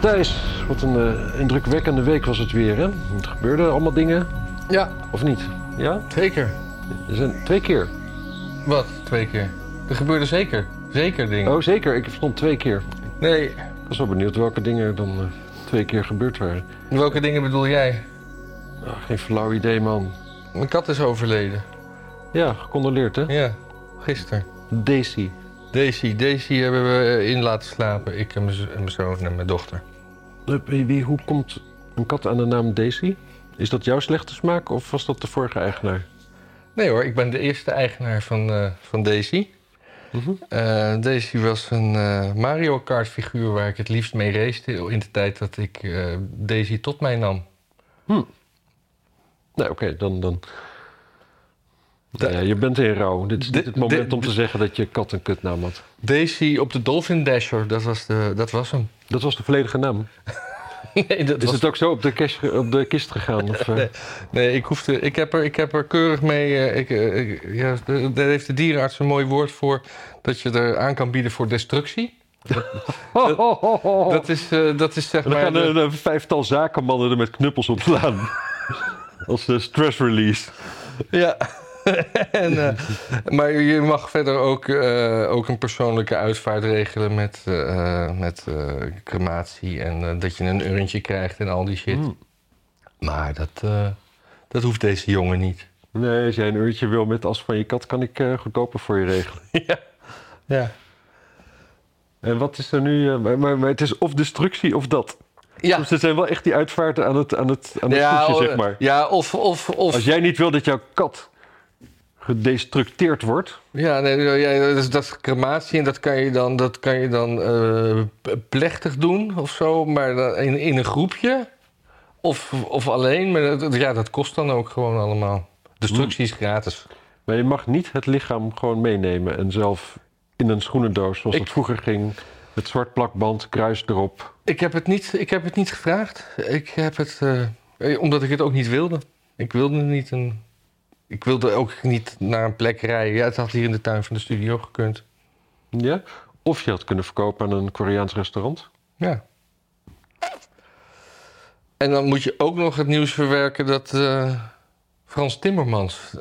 Thijs, wat een uh, indrukwekkende week was het weer, hè? Er gebeurden allemaal dingen. Ja. Of niet? Ja? Zeker. Er zijn twee keer. Wat? Twee keer? Er gebeurde zeker. Zeker dingen. Oh, zeker. Ik verstond twee keer. Nee. Ik was wel benieuwd welke dingen er dan uh, twee keer gebeurd waren. Welke dingen bedoel jij? Oh, geen flauw idee, man. Mijn kat is overleden. Ja, gecondoleerd, hè? Ja, gisteren. Daisy. Daisy. Daisy hebben we in laten slapen. Ik en mijn zoon en mijn dochter. Wie, hoe komt een kat aan de naam Daisy? Is dat jouw slechte smaak of was dat de vorige eigenaar? Nee hoor, ik ben de eerste eigenaar van, uh, van Daisy. Mm -hmm. uh, Daisy was een uh, Mario Kart figuur waar ik het liefst mee race in de tijd dat ik Daisy tot mij nam. Hm. Nee, oké, okay, dan... dan... De, ja, je bent in rouw. Dit is de, het moment de, om te zeggen dat je kat een kutnaam had. Daisy op de Dolphin Dasher, dat was, de, dat was hem. Dat was de volledige naam? nee, dat is was... het ook zo op de, cash, op de kist gegaan? Of, nee, nee, ik, hoefde, ik, heb er, ik heb er keurig mee... Uh, ik, uh, ja, daar heeft de dierenarts een mooi woord voor... dat je er aan kan bieden voor destructie. Dat, dat, dat is, dat is zeg en dan maar... gaan de... een vijftal zakenmannen er met knuppels op slaan. Als stress release. Ja. en, uh, maar je mag verder ook, uh, ook een persoonlijke uitvaart regelen met, uh, met crematie en dat je een urntje krijgt en al die shit. Mm. Maar dat, dat hoeft deze jongen niet. Nee, als jij een uurtje wil met as van je kat, kan ik goedkoper voor je regelen. ja. ja. En wat is er nu? Maar, maar, maar het is of destructie of dat. Ja. Dus er zijn wel echt die uitvaarten aan het, aan het, aan het ja, voetje, zeg maar. Ja, of, of, of... Als jij niet wil dat jouw kat gedestructeerd wordt. Ja, nee, ja, dat is dat crematie en dat kan je dan, dat kan je dan uh, plechtig doen of zo, maar in, in een groepje of, of alleen. Maar dat, ja, dat kost dan ook gewoon allemaal. Destructie is gratis. Maar je mag niet het lichaam gewoon meenemen en zelf in een schoenendoos zoals ik, het vroeger ging. Met zwart plakband, kruis erop. Ik heb het niet, ik heb het niet gevraagd. Ik heb het, uh, omdat ik het ook niet wilde. Ik wilde niet een ik wilde ook niet naar een plek rijden. Ja, het had hier in de tuin van de studio gekund. Ja? Of je had kunnen verkopen aan een Koreaans restaurant. Ja. En dan moet je ook nog het nieuws verwerken dat uh, Frans Timmermans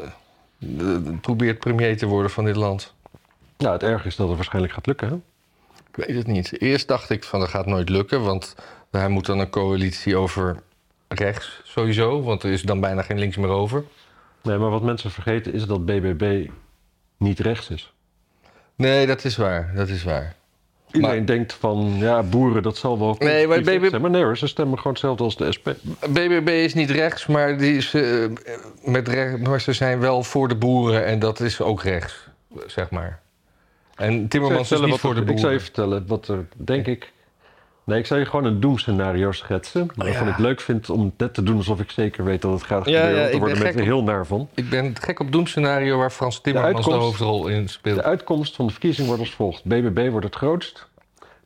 uh, probeert premier te worden van dit land. Ja, het erg is dat het waarschijnlijk gaat lukken, hè? Ik weet het niet. Eerst dacht ik van dat gaat nooit lukken, want hij moet dan een coalitie over rechts sowieso, want er is dan bijna geen links meer over. Nee, maar wat mensen vergeten is dat BBB niet rechts is. Nee, dat is waar. Dat is waar. Iedereen maar, denkt van, ja, boeren, dat zal wel... Nee, maar, BBB... zijn. maar nee hoor, ze stemmen gewoon hetzelfde als de SP. BBB is niet rechts, maar, die is, uh, met recht, maar ze zijn wel voor de boeren en dat is ook rechts, zeg maar. En Timmermans is niet voor de boeren. Ik zou je vertellen wat er, denk ik... Nee, ik zou je gewoon een doemscenario schetsen. Waarvan oh, ja. ik leuk vind om net te doen alsof ik zeker weet dat het gaat gebeuren. Ja, ja, daar worden mensen heel naar van. Ik ben gek op doemscenario waar Frans Timmermans de, de, hoofdrol in speelt. De uitkomst van de verkiezing wordt als volgt. BBB wordt het grootst.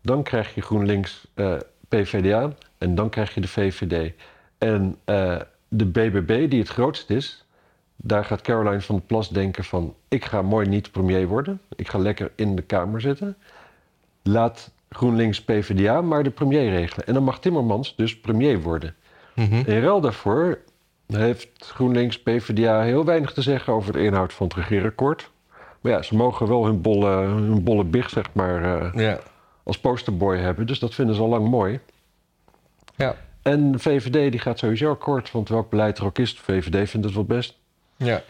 Dan krijg je GroenLinks uh, PVDA. En dan krijg je de VVD. En uh, de BBB, die het grootst is... daar gaat Caroline van der Plas denken van... ik ga mooi niet premier worden. Ik ga lekker in de Kamer zitten. Laat GroenLinks PvdA, maar de premier regelen. En dan mag Timmermans dus premier worden. Mm -hmm. In ruil daarvoor heeft GroenLinks PvdA heel weinig te zeggen over de inhoud van het regeerakkoord. Maar ja, ze mogen wel hun bolle, hun bolle big, zeg maar, uh, ja. als posterboy hebben. Dus dat vinden ze al lang mooi. Ja. En de VVD die gaat sowieso akkoord, want welk beleid er ook is, de VVD vindt het wel best. Ja.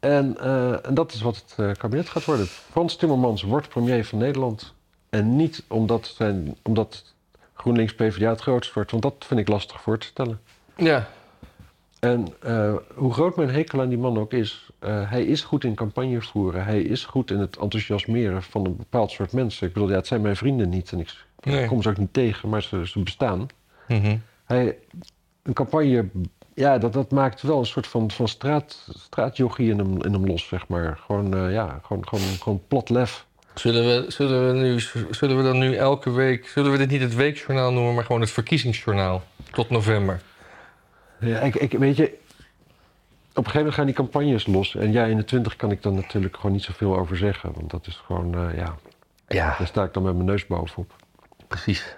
En, uh, en dat is wat het uh, kabinet gaat worden. Frans Timmermans wordt premier van Nederland. En niet omdat, zijn, omdat GroenLinks PvdA het grootst wordt. Want dat vind ik lastig voor te stellen. Ja. En uh, hoe groot mijn hekel aan die man ook is... Uh, hij is goed in campagne voeren. Hij is goed in het enthousiasmeren van een bepaald soort mensen. Ik bedoel, ja, het zijn mijn vrienden niet. En ik, nee. ik kom ze ook niet tegen, maar ze, ze bestaan. Mm -hmm. hij, een campagne... Ja, dat, dat maakt wel een soort van, van straat, straatjochie in hem, in hem los, zeg maar. Gewoon, uh, ja, gewoon, gewoon, gewoon plat lef. Zullen we, zullen, we nu, zullen we dan nu elke week... Zullen we dit niet het weekjournaal noemen, maar gewoon het verkiezingsjournaal? Tot november. Ja, ik, ik, weet je... Op een gegeven moment gaan die campagnes los. En ja, in de twintig kan ik dan natuurlijk gewoon niet zoveel over zeggen. Want dat is gewoon, uh, ja... Ja. Daar sta ik dan met mijn neus bovenop. Precies.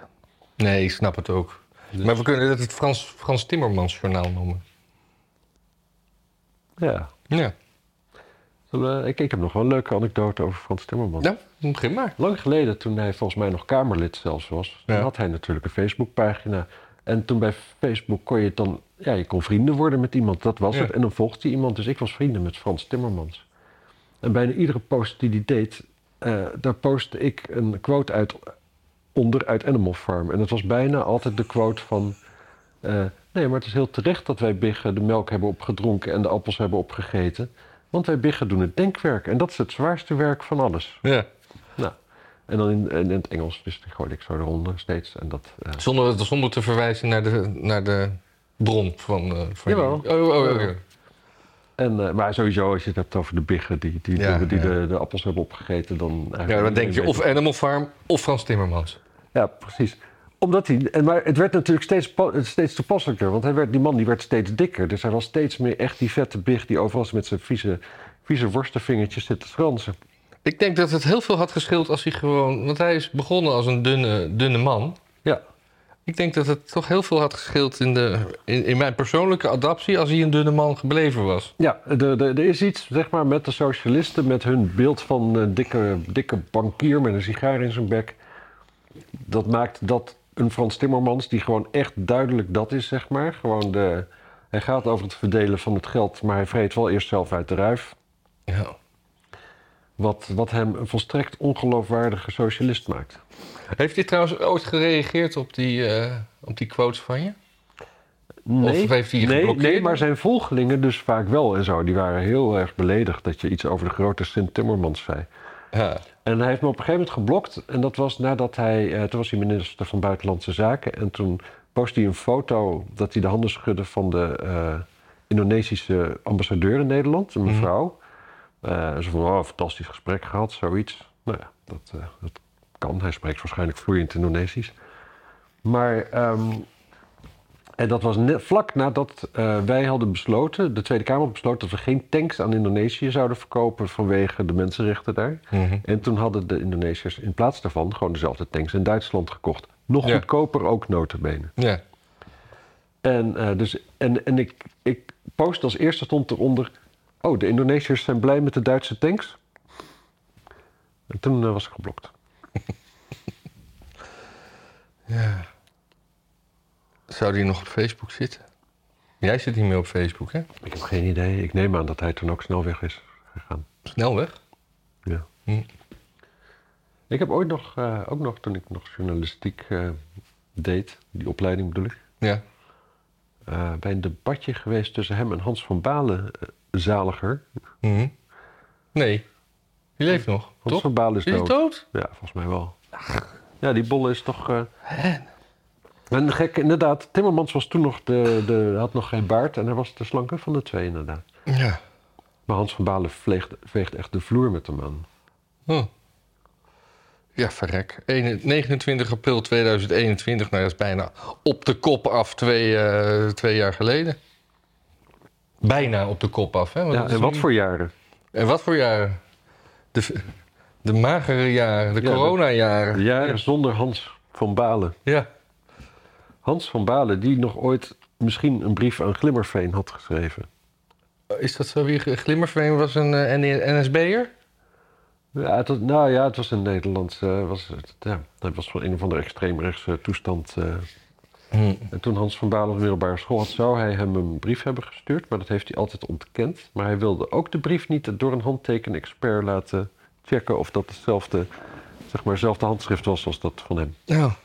Nee, ik snap het ook. Dus- Maar we kunnen het het Frans, Frans Timmermans journaal noemen. Ja. Ja. Ik, ik heb nog wel een leuke anekdote over Frans Timmermans. Nou, begin maar. Lang geleden, toen hij volgens mij nog Kamerlid zelfs was, Ja. had hij natuurlijk een Facebookpagina. En toen bij Facebook kon je het dan, ja, je kon vrienden worden met iemand, dat was Ja. het. En dan volgde iemand, dus ik was vrienden met Frans Timmermans. En bijna iedere post die hij deed, eh, daar postte ik een quote uit onder uit Animal Farm. En dat was bijna altijd de quote van, eh, nee, maar het is heel terecht dat wij biggen de melk hebben opgedronken en de appels hebben opgegeten. Want wij biggen doen het denkwerk. En dat is het zwaarste werk van alles. Ja. Nou, en dan in, in het Engels, dus die gooide ik zo eronder steeds. En dat, eh, Zonder, zonder te verwijzen naar de, naar de bron van... eh van Jawel. die- Oh, oh, oh, oké. en, eh, maar sowieso, als je het hebt over de biggen die, die, Ja, die, die ja. de, de appels hebben opgegeten, dan... eigenlijk Ja, dan denk je of. Animal Farm of Frans Timmermans. Ja, precies. Omdat hij, en maar het werd natuurlijk steeds, steeds toepasselijker. Want hij werd, die man die werd steeds dikker. Dus hij was steeds meer echt die vette big die overal met zijn vieze, vieze worstenvingertjes zit te fransen. Ik denk dat het heel veel had gescheeld als hij gewoon... Want hij is begonnen als een dunne, dunne man. Ja, Ik denk dat het toch heel veel had gescheeld in, de, in, in mijn persoonlijke adaptie... als hij een dunne man gebleven was. ja de, de, er is iets zeg maar, met de socialisten, met hun beeld van een dikke, dikke bankier met een sigaar in zijn bek. Dat maakt dat een Frans Timmermans, die gewoon echt duidelijk dat is, zeg maar. Gewoon de, hij gaat over het verdelen van het geld, maar hij vreet wel eerst zelf uit de ruif. Ja. Wat, wat hem een volstrekt ongeloofwaardige socialist maakt. Heeft hij trouwens ooit gereageerd op die, eh, op die quotes van je? Nee, Of heeft hij nee, nee, maar zijn volgelingen dus vaak wel en zo. Die waren heel erg beledigd dat je iets over de grote Sint Timmermans zei. Ja. En hij heeft me op een gegeven moment geblokt. En dat was nadat hij... eh, toen was hij minister van Buitenlandse Zaken. En toen postte hij een foto dat hij de handen schudde van de eh, Indonesische ambassadeur in Nederland. Een Mhm. mevrouw. Eh ze van, oh, fantastisch gesprek gehad, zoiets. Nou ja, dat, dat kan. Hij spreekt waarschijnlijk vloeiend Indonesisch. Maar... ehm, en dat was net vlak nadat eh, wij hadden besloten, de Tweede Kamer had besloten, dat we geen tanks aan Indonesië zouden verkopen vanwege de mensenrechten daar. Mhm. En toen hadden de Indonesiërs in plaats daarvan gewoon dezelfde tanks in Duitsland gekocht. Nog Ja. goedkoper ook notabene. ja. En, eh, dus, en, en ik, ik post als eerste stond eronder... Oh, de Indonesiërs zijn blij met de Duitse tanks. En toen eh, was ik geblokt. ja. Zou die nog op Facebook zitten? Jij zit niet meer op Facebook, hè? Ik heb geen idee. Ik neem aan dat hij toen ook snel weg is gegaan. Snel weg. Ja. Hm. Ik heb ooit nog, eh, ook nog, toen ik nog journalistiek eh, deed, die opleiding bedoel ik... Ja. eh, bij een debatje geweest tussen hem en Hans van Balen, zaliger. Mhm. Nee. Die leeft nog, Hans toch? van Balen is Is dood? Ja, volgens mij wel. Ja, die bolle is toch... eh En gek, inderdaad, Timmermans was toen nog de, de, had nog geen baard en hij was de slanke van de twee inderdaad. Ja. Maar Hans van Balen veegt, veegt echt de vloer met hem aan. Hm. Ja, verrek. Ene- 29 april 2021, nou dat is bijna op de kop af twee, eh, twee jaar geleden. Bijna op de kop af, hè? Want Ja, en wat nu- voor jaren? En wat voor jaren? De, de magere jaren, de Ja, de- corona-jaren. De jaren zonder Hans van Balen. Ja. Hans van Balen, die nog ooit misschien een brief aan Glimmerveen had geschreven. Is dat zo weer? Glimmerveen was een eh, NSB'er? Ja, het was, nou ja, het was in Nederland. eh, was het, ja, het was van een of andere extreemrechtse toestand. eh. Hm. En toen Hans van Balen op de middelbare school had, zou hij hem een brief hebben gestuurd. Maar dat heeft hij altijd ontkend. Maar hij wilde ook de brief niet door een handteken-expert laten checken of dat hetzelfde, zeg maar, hetzelfde handschrift was als dat van hem. Ja.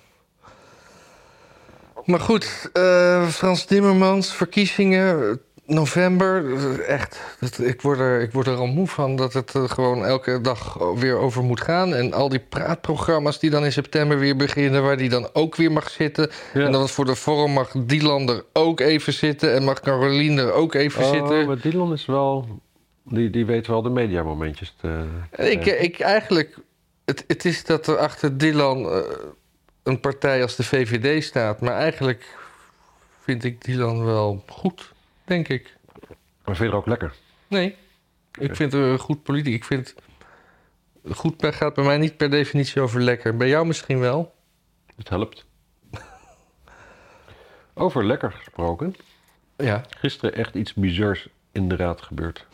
Maar goed, eh, Frans Timmermans, verkiezingen, november. eh, Echt, dat, ik, word er, ik word er al moe van dat het er gewoon elke dag weer over moet gaan. En al die praatprogramma's die dan in september weer beginnen, waar die dan ook weer mag zitten. Ja. En dat het voor de vorm mag Dylan er ook even zitten en mag Caroline er ook even Oh, zitten. maar Dylan is wel... Die, die weet wel de mediamomentjes te... En Ik, ik eigenlijk, het, het is dat er achter Dylan een partij als de VVD staat, maar eigenlijk vind ik Dylan wel goed, denk ik. Maar vind je er ook lekker? Nee, ik vind een goed politiek. Ik vind goed gaat bij mij niet per definitie over lekker. Bij jou misschien wel. Het helpt. Over lekker gesproken. Ja. Gisteren echt iets bizars in de raad gebeurd.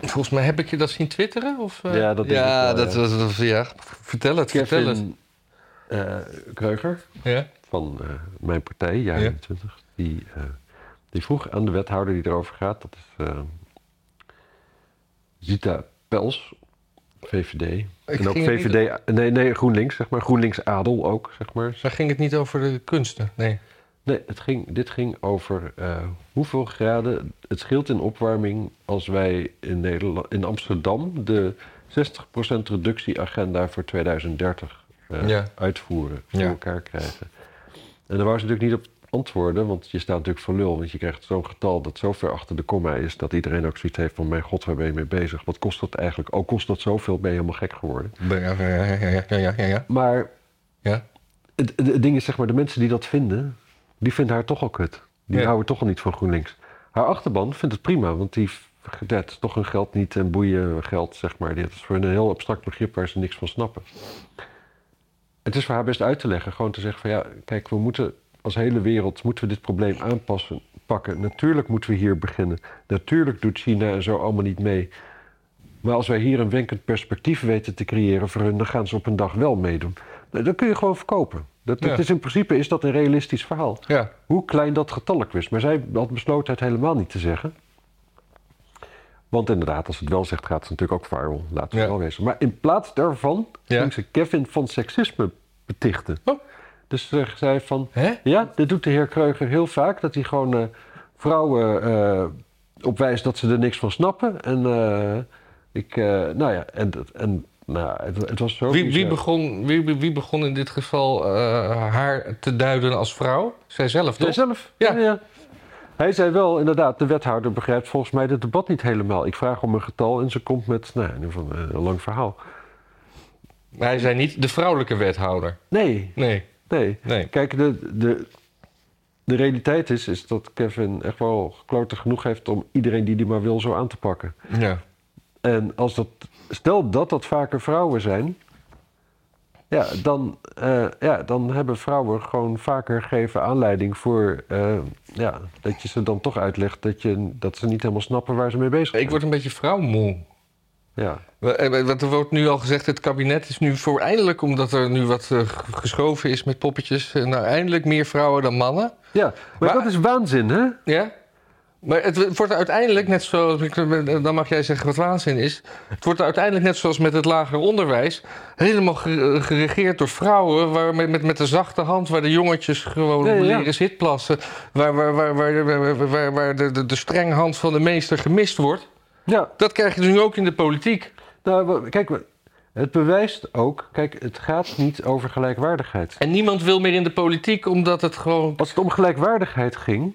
Volgens mij heb ik je dat zien twitteren? Of, eh? Ja, dat ja, ik wel, dat ja. was ja. Vertel het, vertel het. Eh Kreuger Ja. van eh, mijn partij, jaar Ja. 21, die, eh, die vroeg aan de wethouder die erover gaat, dat is eh, Zita Pels, VVD. Ik en ook VVD, nee, nee, GroenLinks, zeg maar. GroenLinks Adel ook, zeg maar. Daar ging het niet over de kunsten, nee. Nee, het ging, dit ging over eh, hoeveel graden het scheelt in opwarming als wij in, Nederland, in Amsterdam de 60% reductieagenda voor 2030 eh, Ja. uitvoeren, voor Ja. elkaar krijgen. En daar wou ze natuurlijk niet op antwoorden, want je staat natuurlijk voor lul. Want je krijgt zo'n getal dat zo ver achter de komma is dat iedereen ook zoiets heeft van: mijn god, waar ben je mee bezig? Wat kost dat eigenlijk? Ook kost dat zoveel, ben je helemaal gek geworden. Ja, ja, ja, ja. Maar Ja. het, ding is, zeg maar, de mensen die dat vinden, die vinden haar toch al kut. Die Ja. houden toch al niet van GroenLinks. Haar achterban vindt het prima, want die dat toch hun geld niet en boeien geld, zeg maar. Dit is voor een heel abstract begrip waar ze niks van snappen. Het is voor haar best uit te leggen, gewoon te zeggen van ja, kijk, we moeten als hele wereld moeten we dit probleem aanpassen, pakken. Natuurlijk moeten we hier beginnen. Natuurlijk doet China en zo allemaal niet mee. Maar als wij hier een wenkend perspectief weten te creëren voor hun, dan gaan ze op een dag wel meedoen. Dat kun je gewoon verkopen. Dat, dat Ja. is in principe is dat een realistisch verhaal. Ja. Hoe klein dat getal ook is. Maar zij had besloten het helemaal niet te zeggen. Want inderdaad, als het wel zegt, gaat ze natuurlijk ook viral. Laten we Ja. wel wezen. Maar in plaats daarvan Ja. ging ze Kevin van seksisme betichten. Oh. Dus ze zei van... Hè? Ja, dit doet de heer Kreuger heel vaak. Dat hij gewoon eh, vrouwen opwijst dat ze er niks van snappen. En eh, ik... nou ja, en, en nou, het, het was zo... Wie, wie, begon, wie, wie- begon in dit geval haar te duiden als vrouw? Zijzelf, toch? Jijzelf? Ja. Ja. ja. Hij zei wel, inderdaad, de wethouder begrijpt volgens mij het debat niet helemaal. Ik vraag om een getal en ze komt met, nou, in ieder geval een, een lang verhaal. Maar hij zei niet de vrouwelijke wethouder. Nee, Nee, nee. nee. Kijk, de, de, de realiteit is, is dat Kevin echt wel gekloten genoeg heeft om iedereen die die maar wil zo aan te pakken. Ja. En als dat, stel dat dat vaker vrouwen zijn, ja, dan, eh, ja, dan hebben vrouwen gewoon vaker gegeven aanleiding voor eh, ja, dat je ze dan toch uitlegt dat, je, dat ze niet helemaal snappen waar ze mee bezig zijn. Ik word een beetje vrouwmoe. Ja. Eh, Wat er wordt nu al gezegd, het kabinet is nu voor eindelijk, omdat er nu wat geschoven is met poppetjes, nou eindelijk meer vrouwen dan mannen. ja, maar, Maar- dat is waanzin, hè? Ja? Maar het wordt uiteindelijk net zoals, dan mag jij zeggen wat waanzin is. Het wordt uiteindelijk net zoals met het lager onderwijs. Helemaal ge- geregeerd door vrouwen, waar met, met, de zachte hand, waar de jongetjes gewoon Ja, ja, ja. leren zitplassen. Waar, waar, waar, waar, waar, de, de, de strenge hand van de meester gemist wordt. Ja, Dat krijg je dus nu ook in de politiek. nou, kijk, het bewijst ook, kijk, het gaat niet over gelijkwaardigheid. En niemand wil meer in de politiek, omdat het gewoon. Als het om gelijkwaardigheid ging,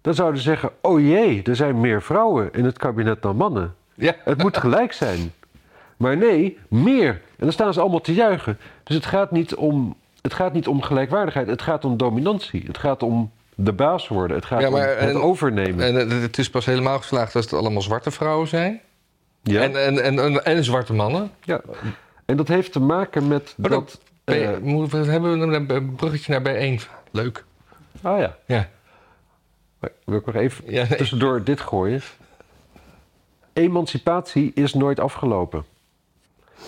dan zouden ze zeggen: oh jee, er zijn meer vrouwen in het kabinet dan mannen. Ja, Het moet gelijk zijn. Maar nee, meer. En dan staan ze allemaal te juichen. Dus het gaat niet om, het gaat niet om gelijkwaardigheid. Het gaat om dominantie. Het gaat om de baas worden. Het gaat Ja, maar om het en- overnemen. en het is pas helemaal geslaagd als het allemaal zwarte vrouwen zijn. ja. En, en, en, en, en zwarte mannen. ja. En dat heeft te maken met Maar dat... Bij- eh, we hebben een een bruggetje naar bijeen. Leuk. ah ja, Ja. Maar wil ik nog even Ja, nee. tussendoor dit gooien. Emancipatie is nooit afgelopen.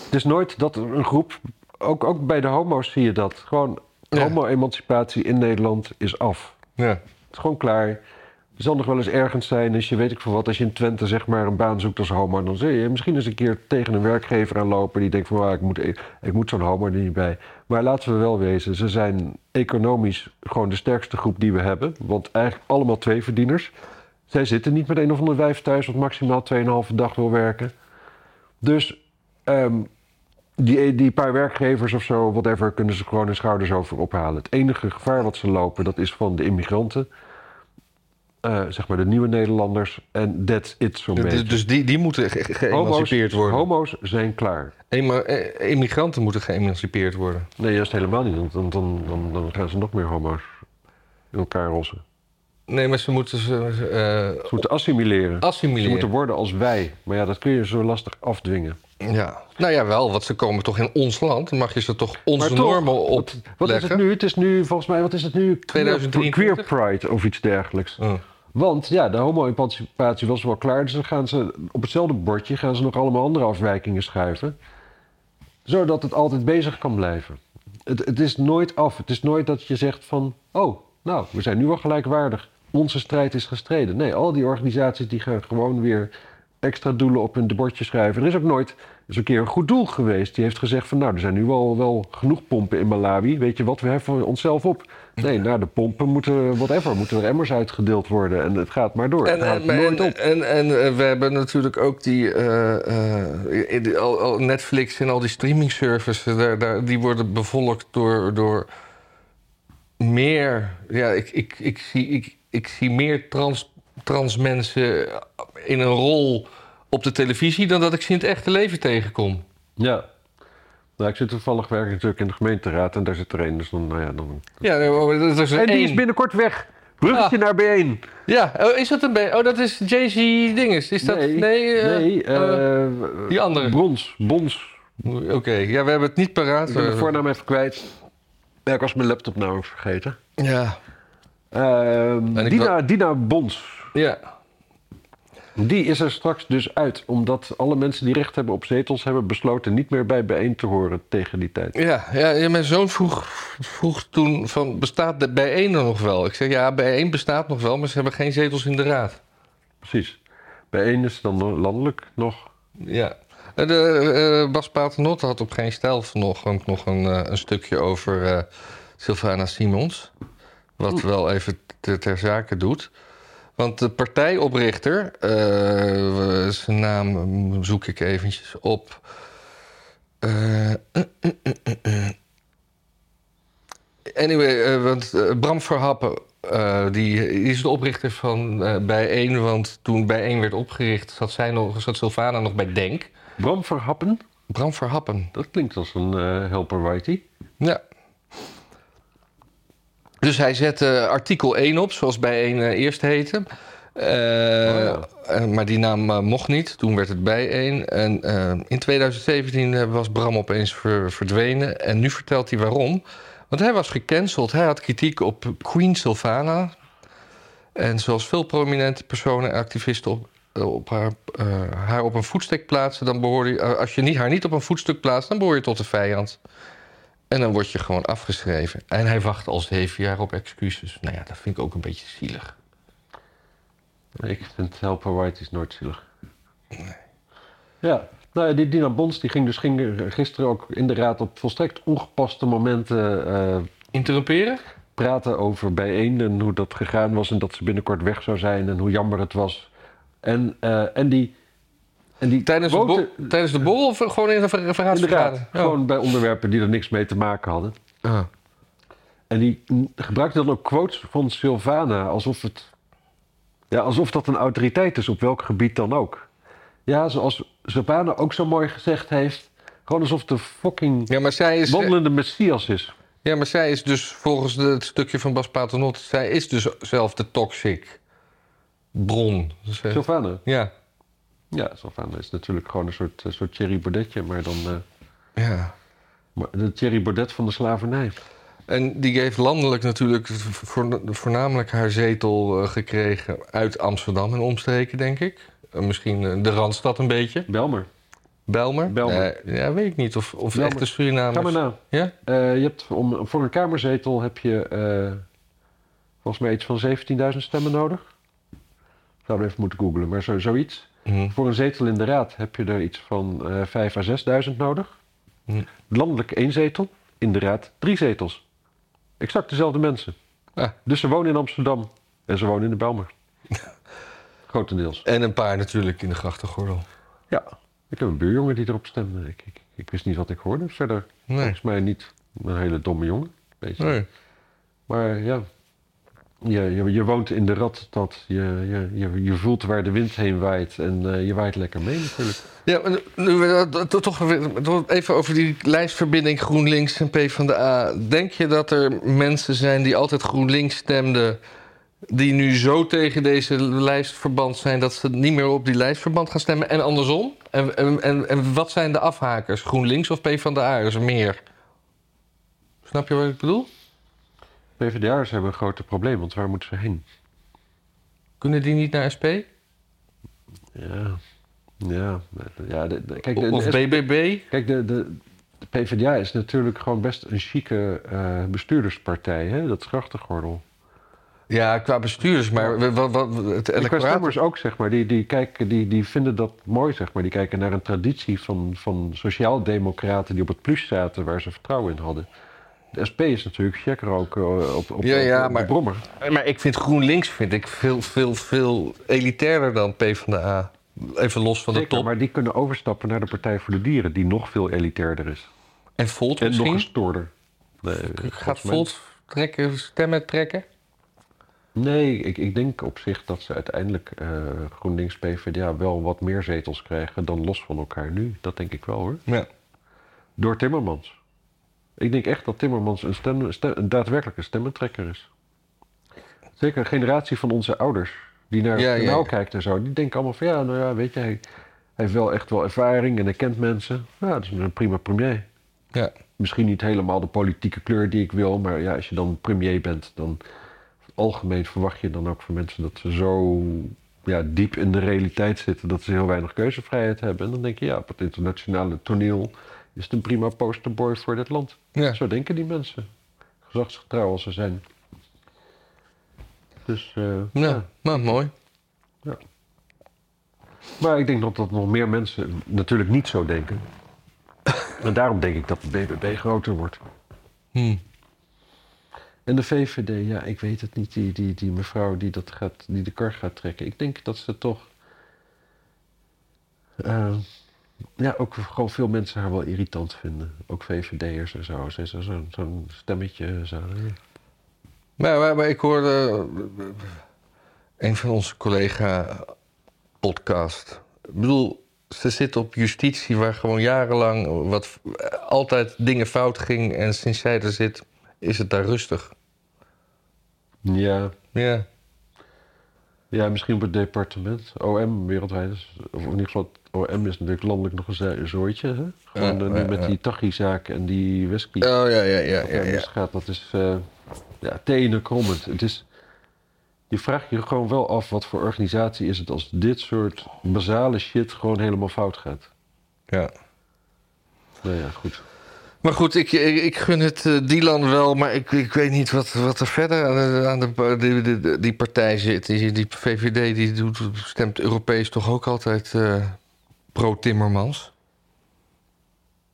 Het is nooit dat een groep... Ook, ook bij de homo's zie je dat. Gewoon Ja. homo-emancipatie in Nederland is af. ja. Het is gewoon klaar. Zal nog wel eens ergens zijn, als je weet ik veel wat, als je in Twente zeg maar een baan zoekt als homo, dan zul je misschien eens een keer tegen een werkgever aanlopen die denkt van "Ah, ik moet, ik moet zo'n homo er niet bij. Maar laten we wel wezen, ze zijn economisch gewoon de sterkste groep die we hebben. Want eigenlijk allemaal twee verdieners. Zij zitten niet met een of ander wijf thuis wat maximaal 2,5 dag wil werken. Dus ehm, die, die paar werkgevers of zo, whatever, kunnen ze gewoon hun schouders over ophalen. Het enige gevaar wat ze lopen, dat is van de immigranten. Eh, zeg maar de nieuwe Nederlanders. En that's it zo'n Dus, beetje. dus die, die moeten ge- ge- geëmancipeerd worden. homo's zijn klaar. Ema- eh, Immigranten moeten geëmancipeerd worden. Nee, juist helemaal niet. Want dan, dan, dan, dan gaan ze nog meer homo's in elkaar rossen. Nee, maar ze moeten ze eh, Ze moeten assimileren. Ze assimileren. moeten worden als wij. Maar ja, dat kun je zo lastig afdwingen. Ja, nou ja, wel, want ze komen toch in ons land. Dan mag je ze toch onze toch, normen Wat, opleggen. wat is het nu? Het is nu, volgens mij, wat is het nu? 2023? Queer Pride of iets dergelijks. Oh. Want ja, de homo-emancipatie was wel klaar. Dus dan gaan ze op hetzelfde bordje gaan ze nog allemaal andere afwijkingen schuiven. Zodat het altijd bezig kan blijven. Het, het is nooit af. Het is nooit dat je zegt van... Oh, nou, we zijn nu wel gelijkwaardig. Onze strijd is gestreden. Nee, al die organisaties die gaan gewoon weer extra doelen op hun bordje schrijven. Er is ook nooit eens een keer een goed doel geweest. Die heeft gezegd van... Nou, er zijn nu wel, wel genoeg pompen in Malawi. Weet je wat, we heffen onszelf op. Nee, naar de pompen moeten, whatever, moeten er emmers uitgedeeld worden. En het gaat maar door. En, het en, nooit en, op. en, en, eh, we hebben natuurlijk ook die eh, eh, Netflix en al die streaming services, daar, daar, die worden bevolkt door, door meer. Ja, ik, ik, ik, zie, ik, ik zie meer trans, trans mensen in een rol op de televisie dan dat ik ze in het echte leven tegenkom. Ja. Nou, ik zit toevallig werk natuurlijk in de gemeenteraad en daar zit er één. Dus dan, nou ja, dan... Ja, dat is er En die één. is binnenkort weg. Bruggetje naar B1. Ja, oh, is dat een beetje. Oh, dat is Jay-Z Dinges. Is dat. Nee, Nee, eh, nee eh, eh, die andere. Brons. Bons. Oké, ja, we hebben het niet paraat. Ik ben de voornaam even kwijt. Ja, ik was mijn laptop nou vergeten. Ja, Ehm, Dina, Dina Bons. ja. Die is er straks dus uit. Omdat alle mensen die recht hebben op zetels... hebben besloten niet meer bij bijeen te horen tegen die tijd. Ja, ja, mijn zoon vroeg, vroeg toen van, bestaat de bijeen er nog wel? Ik zeg, ja, bijeen bestaat nog wel, maar ze hebben geen zetels in de raad. Precies. Bijeen is dan landelijk nog. Ja. En De, eh, Bas Paternot had op geen stijl vanochtend nog een, eh, een stukje over eh Sylvana Simons. Wat wel even ter, ter zake doet. Want de partijoprichter, eh, zijn naam mm, zoek ik eventjes op. Eh, eh, eh, eh, eh. Anyway, eh, want eh, Bram Verhappen, eh, die, die is de oprichter van eh Bijeen. Want toen Bijeen werd opgericht, zat, zij nog, zat Sylvana nog bij Denk. Bram Verhappen. Bram Verhappen. Dat klinkt als een eh helper righty. Ja. Dus hij zette artikel 1 op, zoals Bijeen eh, eerst heette. Eh, ja. eh, maar die naam mocht niet. Toen werd het Bijeen. En in 2017 eh, was Bram opeens ver- verdwenen. En nu vertelt hij waarom. Want hij was gecanceld. Hij had kritiek op Queen Sylvana. En zoals veel prominente personen en activisten op, op haar, haar op een voetstuk plaatsen... dan behoor je, eh, als je niet, haar niet op een voetstuk plaatst, dan behoor je tot de vijand. En dan word je gewoon afgeschreven. En hij wacht al zeven jaar op excuses. Nou ja, dat vind ik ook een beetje zielig. Ik vind helper righties nooit zielig. Ja, nou ja, die Dina Bons die ging dus ging gisteren ook in de raad op volstrekt ongepaste momenten eh, Interrumperen? praten over bijeen en hoe dat gegaan was en dat ze binnenkort weg zou zijn en hoe jammer het was. En, eh, en die. En die Tijdens de, tijdens de borrel of gewoon in een ver- in de raad, verraadsvergadering? Oh. gewoon bij onderwerpen die er niks mee te maken hadden. Ah. En die gebruikte dan ook quotes van Sylvana alsof het. Ja, alsof dat een autoriteit is op welk gebied dan ook. Ja, zoals Sylvana ook zo mooi gezegd heeft. Gewoon alsof de fucking Ja, maar zij is, wandelende messias is. ja, maar zij is dus volgens het stukje van Bas Paternot... zij is dus zelf de toxic bron. Sylvana. ja, Ja, Sylvana is natuurlijk gewoon een soort, een soort Thierry Baudetje, maar dan. eh, ja. maar de Thierry Baudet van de slavernij. En die heeft landelijk natuurlijk voor- voornamelijk haar zetel eh, gekregen... uit Amsterdam en omstreken, denk ik. Eh, misschien eh, de Randstad een beetje. Belmer. Belmer? Belmer. Nee, ja, weet ik niet. Of, of Belmer. echte Surinamers. Ga maar na. Ja? Eh, je hebt om, voor een kamerzetel heb je eh, volgens mij iets van 17.000 stemmen nodig. Zouden we even moeten googlen, maar zo, zoiets. Mhm. Voor een zetel in de raad heb je er iets van eh 5 à 6.000 nodig. Mhm. Landelijk één zetel, in de raad drie zetels. Exact dezelfde mensen. Ah. Dus ze wonen in Amsterdam en ze wonen in de Belmer. Grotendeels. En een paar natuurlijk in de grachtengordel. Ja, ik heb een buurjongen die erop stemde. Ik, ik, ik wist niet wat ik hoorde. Verder Nee. volgens mij niet een hele domme jongen. Beetje. Nee. Maar ja, je, je, je woont in de radstad. Je, je, je, voelt waar de wind heen waait. En eh, je waait lekker mee natuurlijk. Ja, nu toch even over die lijstverbinding GroenLinks en PvdA. Denk je dat er mensen zijn die altijd GroenLinks stemden... die nu zo tegen deze lijstverband zijn dat ze niet meer op die lijstverband gaan stemmen en andersom? En, en, en, en wat zijn de afhakers? GroenLinks of PvdA? Is er meer? Snap je wat ik bedoel? PvdA'ers hebben een groot probleem, want waar moeten ze heen? Kunnen die niet naar SP? Ja, ja, ja de, de- kijk, de, of BBB? kijk de, de, PvdA is natuurlijk gewoon best een chique eh, bestuurderspartij, hè? dat is grachtengordel. Ja, qua bestuurders, maar wat, wat, het electoraat... stemmers ook, zeg maar. Die, die, kijken, die, die vinden dat mooi, zeg maar. Die kijken naar een traditie van, van sociaaldemocraten die op het plus zaten waar ze vertrouwen in hadden. De SP is natuurlijk checker ook eh, op, op, Ja, ja, op de maar- brommer. Maar ik vind GroenLinks vind ik veel, veel, veel elitairder dan PvdA. Even los van de top. maar die kunnen overstappen naar de Partij voor de Dieren, die nog veel elitairder is. En Volt En nog gestoorder. Nee, Gaat Volt trekken, stemmen trekken? Nee, ik, ik denk op zich dat ze uiteindelijk eh, GroenLinks PvdA wel wat meer zetels krijgen dan los van elkaar nu. Dat denk ik wel hoor. Ja. Door Timmermans. Ik denk echt dat Timmermans een, stem, stem- een daadwerkelijke stemmentrekker is. Zeker een generatie van onze ouders, die naar Ja, ja, kijkt en zo, die denken allemaal van ja, nou ja, weet je, hij, hij heeft wel echt wel ervaring en hij kent mensen. Ja, dat is een prima premier. Ja. Misschien niet helemaal de politieke kleur die ik wil, maar ja, als je dan premier bent, dan algemeen verwacht je dan ook van mensen dat ze zo ja, diep in de realiteit zitten dat ze heel weinig keuzevrijheid hebben. En dan denk je, ja, op het internationale toneel is het een prima posterboy voor dit land. ja. Zo denken die mensen. Gezagsgetrouw als ze zijn. Dus, eh, Ja, ja. nou, mooi. Maar ik denk dat dat nog meer mensen natuurlijk niet zo denken. en daarom denk ik dat de BBB groter wordt. Hm. En de VVD, ja, ik weet het niet. Die, die, die mevrouw die, dat gaat, die de kar gaat trekken. Ik denk dat ze toch... eh, ja, ook gewoon veel mensen haar wel irritant vinden. Ook VVD'ers en zo. Ze is zo'n zo'n stemmetje. Zo. Maar, maar, maar ik hoorde eh, een van onze collega-podcast. Ik bedoel, ze zit op justitie waar gewoon jarenlang wat, altijd dingen fout ging. En sinds zij er zit, is het daar rustig. Ja, Ja, ja, misschien op het departement. OM wereldwijd. Is, of in ieder geval, OM is natuurlijk landelijk nog een zo- een zooitje. Hè? Gewoon Ja, eh, nu ja, met ja. die Tachi-zaak en die whisky. oh ja, ja, ja. ja. misgaat, dat is eh ja, tenenkrommend. Het is, je vraagt je gewoon wel af wat voor organisatie is het als dit soort basale shit gewoon helemaal fout gaat. ja. Nou ja, goed. Maar goed, ik, ik, ik gun het eh, Dylan wel, maar ik, ik weet niet wat, wat er verder aan, de, aan de, die, die, die partij zit. Die, die VVD die doet, stemt Europees toch ook altijd pro-Timmermans.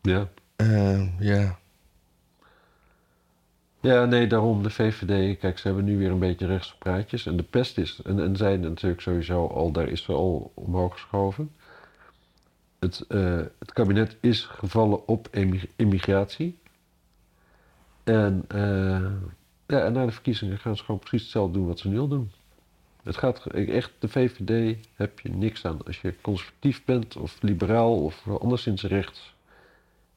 Ja. Eh, ja. ja, nee, daarom de VVD. Kijk, ze hebben nu weer een beetje rechtse praatjes. En de pest is, en, en zijn natuurlijk sowieso al, daar is ze al omhoog geschoven. Het, eh, het kabinet is gevallen op immigratie. En, eh, ja, en na de verkiezingen gaan ze gewoon precies hetzelfde doen wat ze nu al doen. Het gaat echt, de VVD heb je niks aan. Als je conservatief bent of liberaal of anderszins rechts.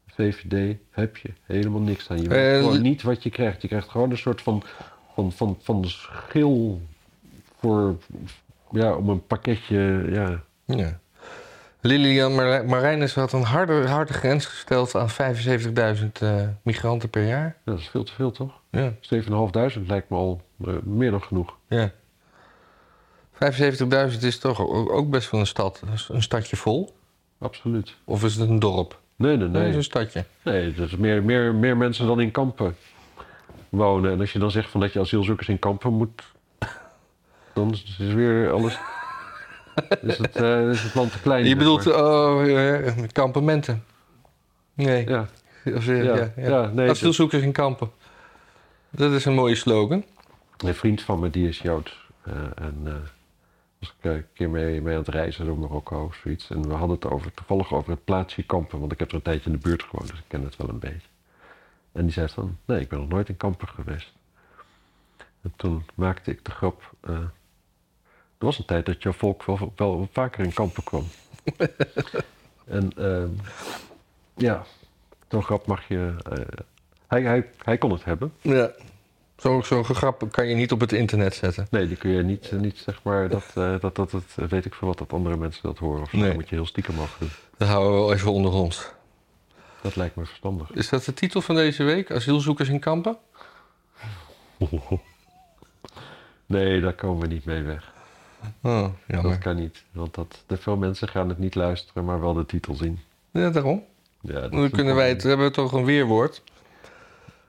VVD heb je helemaal niks aan. Je weet Eh, gewoon niet wat je krijgt. Je krijgt gewoon een soort van, van, van, van schil voor, ja, om een pakketje, ja. ja. Lilian Mar- Marijnis had een harde, harde grens gesteld aan 75.000 eh, migranten per jaar. Dat is veel te veel, toch? Ja. 7.500 lijkt me al eh, meer dan genoeg. ja. 75.000 is toch ook, best wel een stad. Een stadje vol. Absoluut. Of is het een dorp? Nee, nee, Nee, het is een stadje. Nee, dat is meer, meer, meer mensen dan in kampen wonen. En als je dan zegt van dat je asielzoekers in kampen moet... dan is weer alles... is, het, eh, is het land te klein. Je bedoelt oh, ja, kampementen? Nee. Ja, Of, Ja, ja, ja. ja, nee, Asielzoekers in kampen. Dat is een mooie slogan. een vriend van me die is Joods. Eh, en eh was ik eh, een keer mee, mee aan het reizen door Marokko of zoiets. En we hadden het over, toevallig over het plaatsje kampen. Want ik heb er een tijdje in de buurt gewoond, dus ik ken het wel een beetje. En die zei van, nee, ik ben nog nooit in kampen geweest. En toen maakte ik de grap... eh, er was een tijd dat jouw volk wel, wel vaker in kampen kwam. en ehm, ja, zo'n grap mag je... eh, hij, hij, hij kon het hebben. Ja. Zo'n zo grap kan je niet op het internet zetten. Nee, die kun je niet, niet zeg maar, dat, eh, dat, dat, dat, weet ik veel wat, dat andere mensen dat horen. Of zo. Nee. Dat moet je heel stiekem mogen doen. Dat houden we wel even onder ons. Dat lijkt me verstandig. Is dat de titel van deze week? Asielzoekers in kampen? Nee, daar komen we niet mee weg. Oh, jammer. Dat kan niet. Want dat, de veel mensen gaan het niet luisteren, maar wel de titel zien. Ja, daarom. Ja, dat is Dan kunnen wij het, hebben we toch een weerwoord.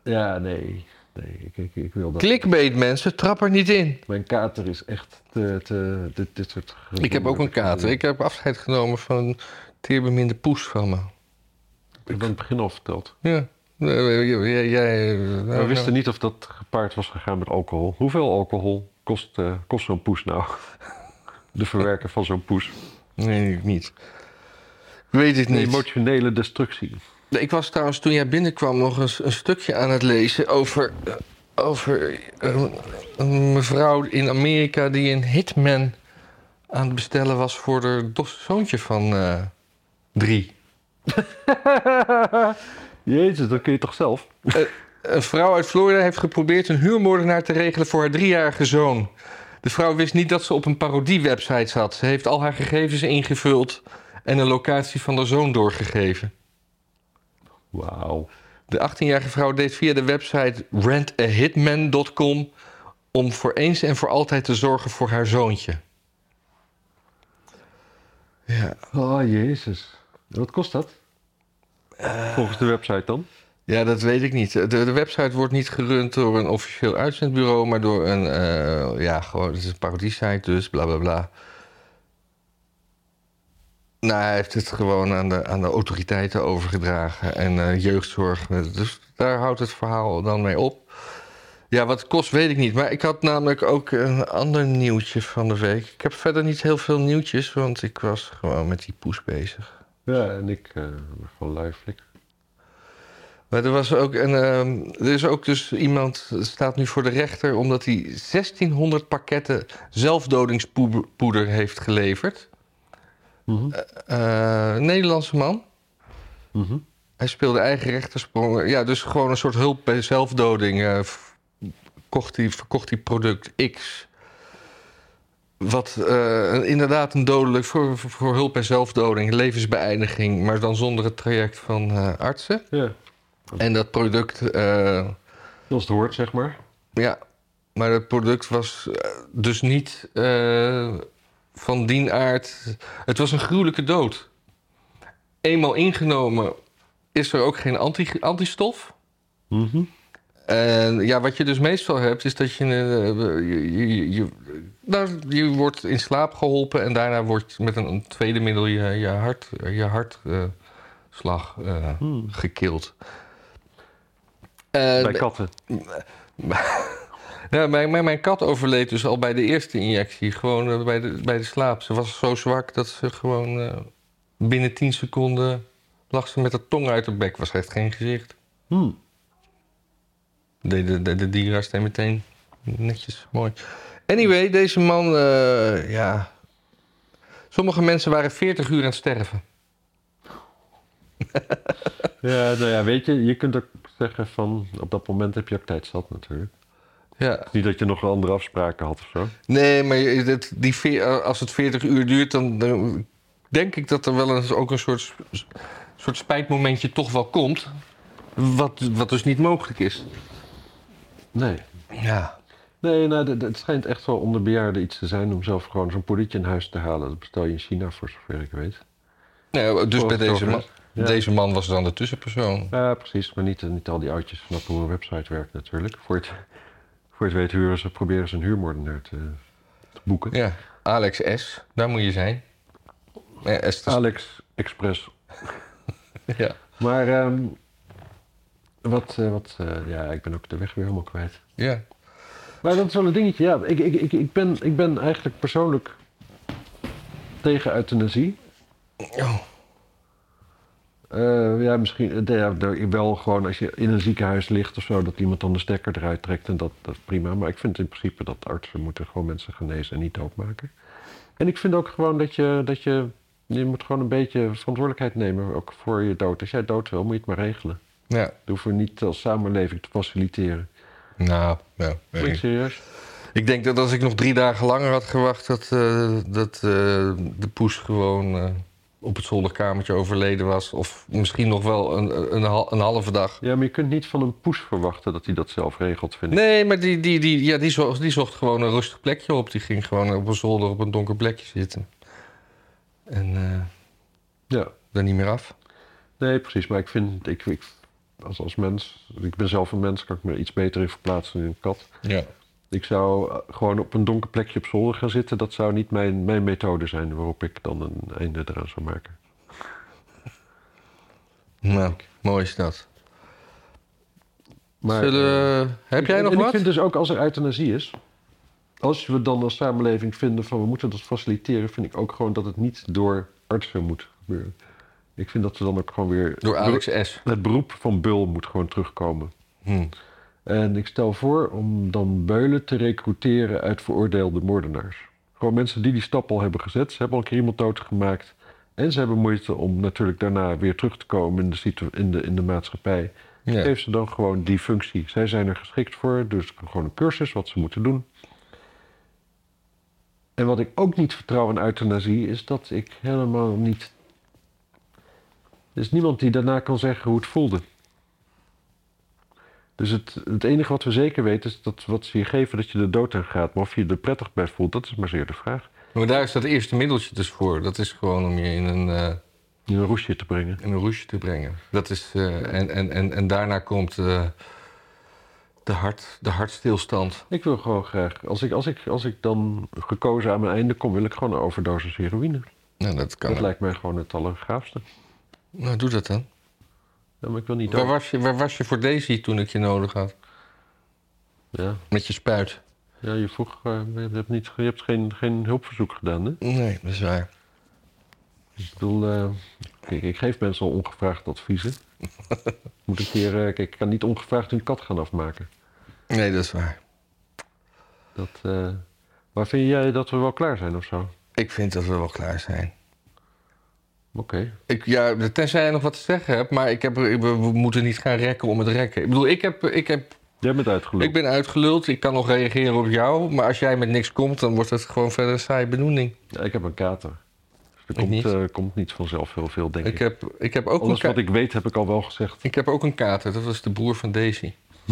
Ja, nee. Nee ik, ik, ik wil dat. Clickbait mensen, trap er niet in. Mijn kater is echt te, te, dit, dit soort... Ik heb ook een kater. Ik heb afscheid genomen van een teerbeminde poes van me. Ik heb aan het begin al verteld. Ja. Jij, We wisten niet of dat gepaard was gegaan met alcohol. Hoeveel alcohol kost, eh, kost zo'n poes nou? De verwerker van zo'n poes. Nee, ik niet. Ik weet het Een niet. emotionele destructie. Ik was trouwens toen jij binnenkwam nog eens een stukje aan het lezen over, eh, over eh, een mevrouw in Amerika die een hitman aan het bestellen was voor haar zoontje van eh, drie. Jezus, dat kun je toch zelf? Een vrouw uit Florida heeft geprobeerd een huurmoordenaar te regelen voor haar driejarige zoon. De vrouw wist niet dat ze op een parodie-website zat. Ze heeft al haar gegevens ingevuld en een locatie van haar zoon doorgegeven. Wauw. De 18-jarige vrouw deed via de website rentahitman.com om voor eens en voor altijd te zorgen voor haar zoontje. Ja, Oh, jezus. Wat kost dat? Volgens de website dan? ja dat weet ik niet. De, de website wordt niet gerund door een officieel uitzendbureau, maar door een, eh, ja, gewoon, het is een parodie-site dus, bla bla bla. Nou, hij heeft het gewoon aan de, aan de autoriteiten overgedragen en eh, jeugdzorg. Dus daar houdt het verhaal dan mee op. Ja, wat het kost weet ik niet. Maar ik had namelijk ook een ander nieuwtje van de week. Ik heb verder niet heel veel nieuwtjes, want ik was gewoon met die poes bezig. Ja, en ik eh van live flikker. Maar er was ook een. ehm, er is ook dus iemand staat nu voor de rechter omdat hij 1600 pakketten zelfdodingspoeder heeft geleverd. Mhm. Eh, een Nederlandse man. Mhm. Hij speelde eigen rechtersprong. Ja, dus gewoon een soort hulp bij zelfdoding. eh, kocht hij, verkocht hij product X. Wat eh, inderdaad een dodelijk voor, voor- hulp bij zelfdoding, levensbeëindiging, maar dan zonder het traject van eh, artsen. Ja, En dat product, eh, zoals het hoort, zeg maar. ja, maar het product was eh, dus niet eh, van dien aard. Het was een gruwelijke dood. Eenmaal ingenomen is er ook geen anti, antistof. Mhm. En ja, wat je dus meestal hebt, is dat je, eh, je, je, je, nou, je wordt in slaap geholpen en daarna wordt met een, een tweede middel je, je hart, je hartslag eh Hmm. gekild. En- Bij katten. ja, mijn, mijn, mijn kat overleed dus al bij de eerste injectie, gewoon eh, bij, de, bij de slaap. Ze was zo zwak dat ze gewoon eh, binnen 10 seconden lag ze met de tong uit de bek. Was echt geen gezicht. Hmm. De, de, de, de dierenarts deed meteen netjes, mooi. Anyway, deze man, eh, ja... Sommige mensen waren 40 uur aan het sterven. Ja, nou ja, weet je, je kunt ook zeggen van... op dat moment heb je ook tijd zat natuurlijk. Ja. Niet dat je nog andere afspraken had of zo. Nee, maar die, veer- als het 40 uur duurt, dan, dan denk ik dat er wel eens ook een soort, soort spijtmomentje toch wel komt. Wat, wat dus niet mogelijk is. Nee. Ja. Nee, nou, het schijnt echt wel onder bejaarden iets te zijn... om zelf gewoon zo'n poedertje in huis te halen. Dat bestel je in China, voor zover ik weet. Nee, dus bij deze man? Ja. deze man was dan de tussenpersoon. Ja, precies. Maar niet, niet al die oudjes snappen hoe een website werkt natuurlijk. Voor het, voor het weet huren ze, proberen ze een huurmoordenaar te, te boeken. Ja, Alex S. Daar moet je zijn. Ja, Alex Express. ja. Maar ehm, wat, eh, wat eh, ja, ik ben ook de weg weer helemaal kwijt. ja. Maar dat is wel een dingetje. Ja, ik, ik, ik, ik, ben, ik ben eigenlijk persoonlijk tegen euthanasie. Oh. Eh, ja, misschien eh, ja, wel gewoon als je in een ziekenhuis ligt of zo, dat iemand dan de stekker eruit trekt en dat, dat is prima. Maar ik vind in principe dat artsen moeten gewoon mensen genezen en niet doodmaken. En ik vind ook gewoon dat je, dat je, je moet gewoon een beetje verantwoordelijkheid nemen, ook voor je dood. Als jij dood wil, moet je het maar regelen. ja. Dat hoeven we niet als samenleving te faciliteren. Nou, ja. Ben ik serieus? Ik denk dat als ik nog drie dagen langer had gewacht, dat, eh, dat de poes gewoon op het zolderkamertje overleden was. Of misschien nog wel een, een, een halve dag. Ja, maar je kunt niet van een poes verwachten dat hij dat zelf regelt, vind ik. Nee, maar die, die, die, ja, die, zocht, die zocht gewoon een rustig plekje op. Die ging gewoon op een zolder op een donker plekje zitten. En eh Ja. daar niet meer af. Nee, precies. Maar ik vind, ik, ik, als, als mens, ik ben zelf een mens, kan ik me iets beter in verplaatsen dan een kat. Ja. Ik zou eh, gewoon op een donker plekje op zolder gaan zitten. Dat zou niet mijn, mijn methode zijn waarop ik dan een einde eraan zou maken. Nou, mooi is dat. Maar, Zullen, we- heb jij nog en wat? Ik vind dus ook als er euthanasie is, als we dan als samenleving vinden van we moeten dat faciliteren, vind ik ook gewoon dat het niet door artsen moet gebeuren. Ik vind dat we dan ook gewoon weer. Door Alex S. Het beroep van Bul moet gewoon terugkomen. Hm. En ik stel voor om dan beulen te recruteren uit veroordeelde moordenaars. Gewoon mensen die die stap al hebben gezet. Ze hebben al een keer iemand doodgemaakt. En ze hebben moeite om natuurlijk daarna weer terug te komen in de, in de, in de maatschappij. Ja. Geef ze dan gewoon die functie. Zij zijn er geschikt voor, dus gewoon een cursus wat ze moeten doen. En wat ik ook niet vertrouw aan euthanasie is dat ik helemaal niet. Er is niemand die daarna kan zeggen hoe het voelde. Dus het, het enige wat we zeker weten is dat wat ze je geven, dat je de dood aan gaat. Maar of je je er prettig bij voelt, dat is maar zeer de vraag. Maar daar is dat eerste middeltje dus voor. Dat is gewoon om je in een, eh, In een roesje te brengen. in een roesje te brengen. Dat is, eh, en, en, en, en daarna komt eh, de, hart, de hartstilstand. Ik wil gewoon graag, als ik, als, ik, als ik dan gekozen aan mijn einde kom, wil ik gewoon een overdosis heroïne. Nou, dat kan. Dat lijkt mij gewoon het allergaafste. Nou, doe dat dan. Ja, maar ik wil niet Waar was, je, waar was je voor Daisy toen ik je nodig had? Ja, Met je spuit? ja je vroeg, eh, je hebt, niet, je hebt geen, geen hulpverzoek gedaan, hè? Nee, dat is waar. Ik bedoel, eh, kijk, ik geef mensen al ongevraagd adviezen. Moet een keer, eh, kijk, ik kan niet ongevraagd een kat gaan afmaken. Nee, dat is waar. Dat, maar vind jij dat we wel klaar zijn of zo? Ik vind dat we wel klaar zijn. Oké. Ik, ja, tenzij je nog wat te zeggen hebt, maar ik heb, we, we moeten niet gaan rekken om het rekken. Ik bedoel, ik, heb, ik, heb, Jij bent uitgeluld. ik ben uitgeluld, ik kan nog reageren op jou, maar als jij met niks komt, dan wordt het gewoon verder een saaie benoeming. Ja, ik heb een kater. Er komt niet. niet. komt niet vanzelf heel veel, denk ik. Ik heb, ik, heb ook Alles wat ik weet heb ik al wel gezegd. ik heb ook een kater, dat was de broer van Daisy.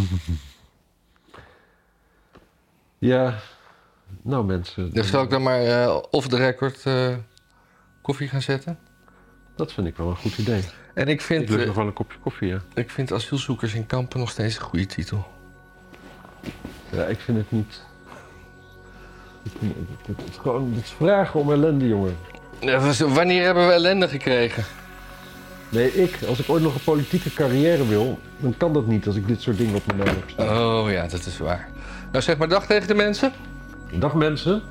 Ja, nou mensen. Dus zal ik dan maar eh off the record eh, koffie gaan zetten? Dat vind ik wel een goed idee. En ik vind, Ik lust eh, nog wel een kopje koffie, ja. ik vind asielzoekers in kampen nog steeds een goede titel. Ja, ik vind het niet... Het, is gewoon het is vragen om ellende, jongen. Ja, wanneer hebben we ellende gekregen? Nee, ik, als ik ooit nog een politieke carrière wil, dan kan dat niet als ik dit soort dingen op mijn naam heb staan. Oh ja, dat is waar. Nou zeg maar dag tegen de mensen. Dag mensen.